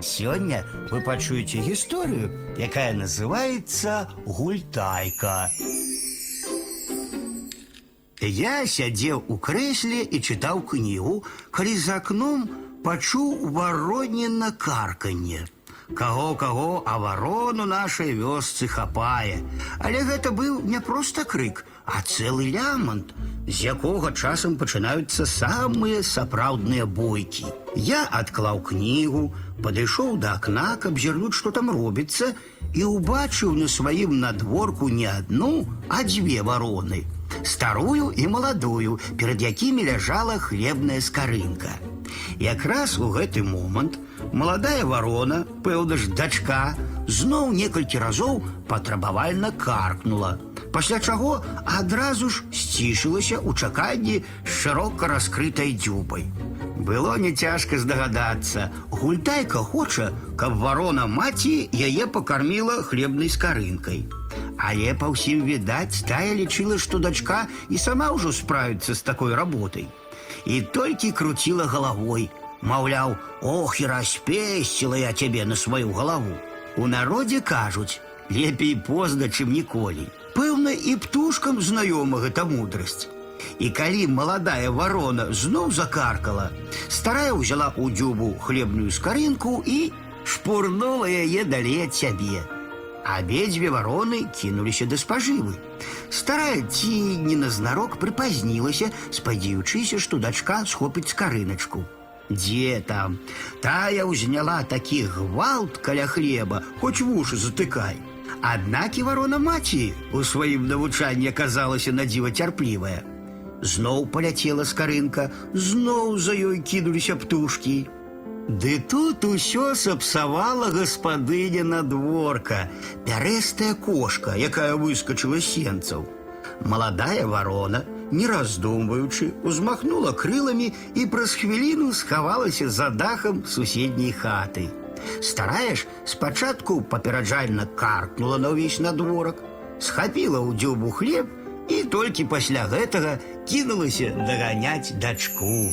Сёння вы пачуеце гісторыю, якая называецца гультайка. Я сядзеў у крэсле і чытаў кнігу, калі за акном пачуў варонена карканне. Каго каго, а варон у нашай вёсцы хапае. Але гэта быў не проста крык, а цэлы лямант, з якога часам пачынаюцца самыя сапраўдныя бойкі. Я адклаў кнігу, падышоў да акна, каб зірнуць, што там робіцца, і ўбачыў на сваім надворку не адну, а дзве вароны старую і маладую, перад якімі ляжала хлебная скарынка. Якраз у гэты момант маладая варона, пэўна ж дачка, зноў некалькі разоў патрабавальна каркнула. Пасля чаго адразу ж сцішылася ў чаканні з шырока раскрытай дзюбай. Было няцяжка здагадацца, гультайка хоча, каб варона маці яе пакарміла хлебнай скарынкай. Але па ўсім відаць, тая лічыла, што дачка і сама ўжо справіцца з такой работай. І толькі круціла галавой, маўляў, ох і распесціла я цябе на сваю галаву. У народзе кажуць, лепей позна, чым ніколі. І птушкам знаёма гэта мудрасць. І калі маладая варона зноў закаркала, старая ўзяла ў дзюбу хлебную скарынку і шпурнула яе далей ад сябе. Абедзве вароны кінуліся да спажывы. Старая ці неназнарок прыпазнілася, спадзяючыся, што дачка схопіць скарыначку. Дзе там? Тая ўзняла такі гвалт каля хлеба, хоць вушы затыкай. Аднак і варона маці у сваім навучанні аказалася надзіва цярплівая. Зноў паляцела скарынка, зноў за ёй кінуліся птушкі. Ды тут усё сапсавала гаспадыня надворка, пярэстая кошка, якая выскочыла сенцаў. Маладая варона, не раздумваючы, узмахнула крыламі і праз хвіліну схавалася за дахам суседняй хаты. Старая ж спачатку папераджальна каркнула на ўвесь надворак, схапіла ў дзюбу хлеб і толькі пасля гэтага кінулася даганяць дачку.